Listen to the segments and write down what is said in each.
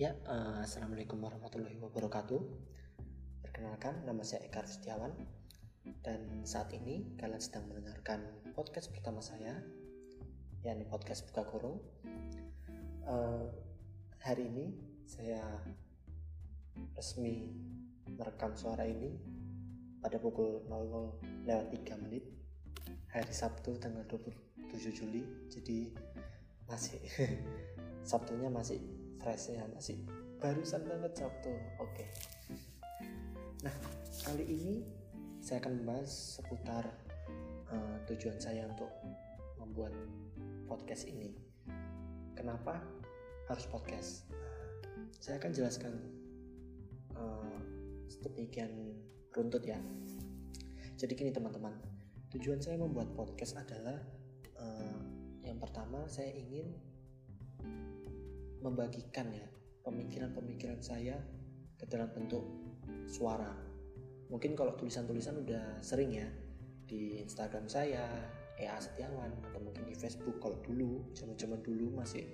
Ya, uh, Assalamualaikum warahmatullahi wabarakatuh. Perkenalkan, nama saya Eka Setiawan. Dan saat ini kalian sedang mendengarkan podcast pertama saya yakni podcast Buka Kurung. Uh, Hari ini saya resmi merekam suara ini pada pukul 00 lewat 3 menit hari Sabtu tanggal 27 Juli. Jadi masih Sabtunya masih fresh ya masih barusan banget Sabtu. Oke. Okay. nah kali ini saya akan membahas seputar uh, tujuan saya untuk membuat podcast ini. Kenapa harus podcast? Nah, saya akan jelaskan uh, sedemikian runtut ya. Jadi gini teman-teman. Tujuan saya membuat podcast adalah uh, yang pertama saya ingin membagikan ya pemikiran-pemikiran saya ke dalam bentuk suara. Mungkin kalau tulisan-tulisan udah sering ya di Instagram saya, EA Setiawan atau mungkin di Facebook kalau dulu, zaman-zaman dulu masih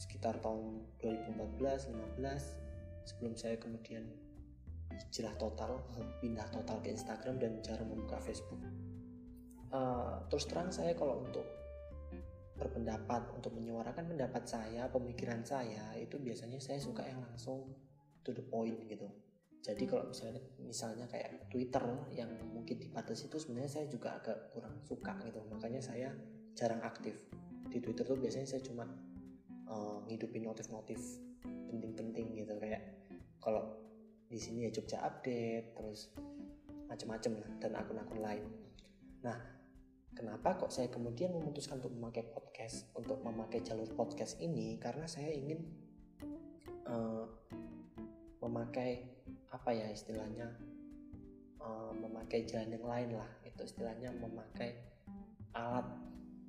sekitar tahun 2014, 15 sebelum saya kemudian hijrah total, pindah total ke Instagram dan cara membuka Facebook. Uh, terus terang saya kalau untuk berpendapat untuk menyuarakan pendapat saya pemikiran saya itu biasanya saya suka yang langsung to the point gitu. Jadi kalau misalnya misalnya kayak Twitter yang mungkin dibatasi itu sebenarnya saya juga agak kurang suka gitu. Makanya saya jarang aktif. Di Twitter tuh biasanya saya cuma uh, ngidupin notif-notif penting-penting gitu. Kayak kalau di sini ya Jogja update terus macam-macam lah dan akun-akun lain. Nah Kenapa kok saya kemudian memutuskan untuk memakai podcast, untuk memakai jalur podcast ini? Karena saya ingin uh, memakai apa ya istilahnya, uh, memakai jalan yang lain lah. Itu istilahnya memakai alat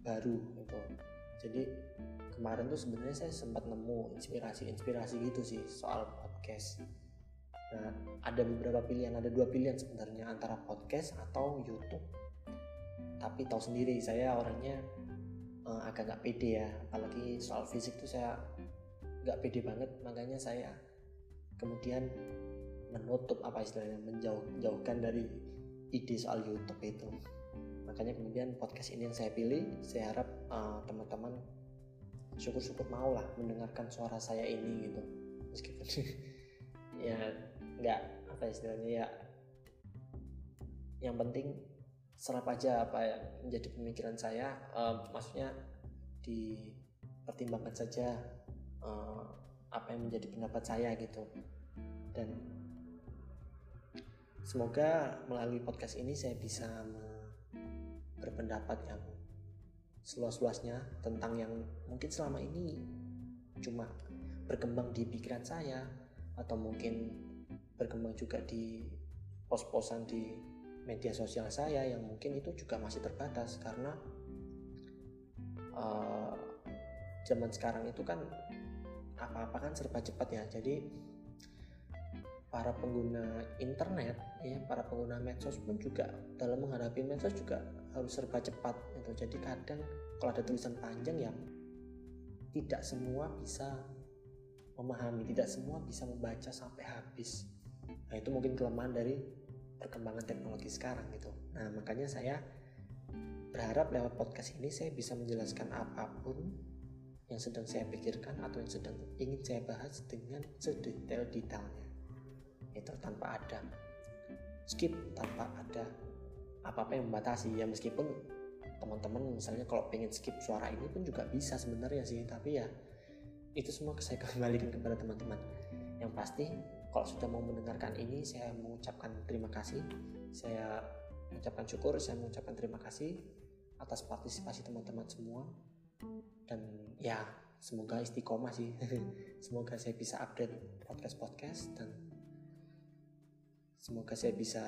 baru gitu. Jadi kemarin tuh sebenarnya saya sempat nemu inspirasi-inspirasi gitu sih soal podcast. Nah, ada beberapa pilihan, ada dua pilihan sebenarnya antara podcast atau YouTube tapi tahu sendiri saya orangnya uh, agak nggak pede ya. Apalagi soal fisik tuh saya nggak pede banget. Makanya saya kemudian menutup apa istilahnya menjauh-jauhkan dari ide soal YouTube itu. Makanya kemudian podcast ini yang saya pilih saya harap uh, teman-teman syukur-syukur mau lah mendengarkan suara saya ini gitu. Meskipun ya nggak apa istilahnya ya yang penting serap aja apa yang menjadi pemikiran saya uh, maksudnya dipertimbangkan saja uh, apa yang menjadi pendapat saya gitu. Dan semoga melalui podcast ini saya bisa berpendapat yang seluas-luasnya tentang yang mungkin selama ini cuma berkembang di pikiran saya atau mungkin berkembang juga di pos-posan di media sosial saya yang mungkin itu juga masih terbatas karena uh, zaman sekarang itu kan apa-apa kan serba cepat ya. Jadi para pengguna internet ya para pengguna medsos pun juga dalam menghadapi medsos juga harus serba cepat gitu. Jadi kadang kalau ada tulisan panjang ya tidak semua bisa memahami tidak semua bisa membaca sampai habis. Nah itu mungkin kelemahan dari perkembangan teknologi sekarang gitu. Nah, makanya saya berharap lewat podcast ini saya bisa menjelaskan apa pun yang sedang saya pikirkan atau yang sedang ingin saya bahas dengan sedetail-detailnya. Itu tanpa ada skip, tanpa ada apa-apa yang membatasi. Ya meskipun teman-teman misalnya kalau pengen skip suara ini pun juga bisa sebenarnya sih, tapi ya itu semua saya kembalikan kepada teman-teman. Yang pasti kalau sudah mau mendengarkan ini, saya mengucapkan terima kasih. Saya mengucapkan syukur, saya mengucapkan terima kasih atas partisipasi teman-teman semua. Dan ya, semoga istiqomah sih. semoga saya bisa update podcast-podcast dan semoga saya bisa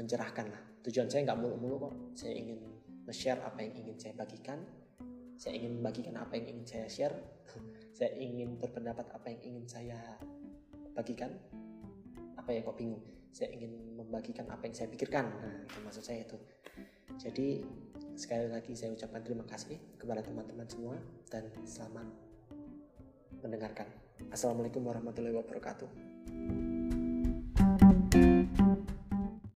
mencerahkan lah. Tujuan saya nggak mulu-mulu kok. Saya ingin share apa yang ingin saya bagikan. Saya ingin membagikan apa yang ingin saya share. saya ingin berpendapat apa yang ingin saya bagikan apa ya kok bingung. Saya ingin membagikan apa yang saya pikirkan. Nah maksud saya itu. Jadi sekali lagi saya ucapkan terima kasih kepada teman-teman semua dan selamat mendengarkan. Assalamualaikum warahmatullahi wabarakatuh.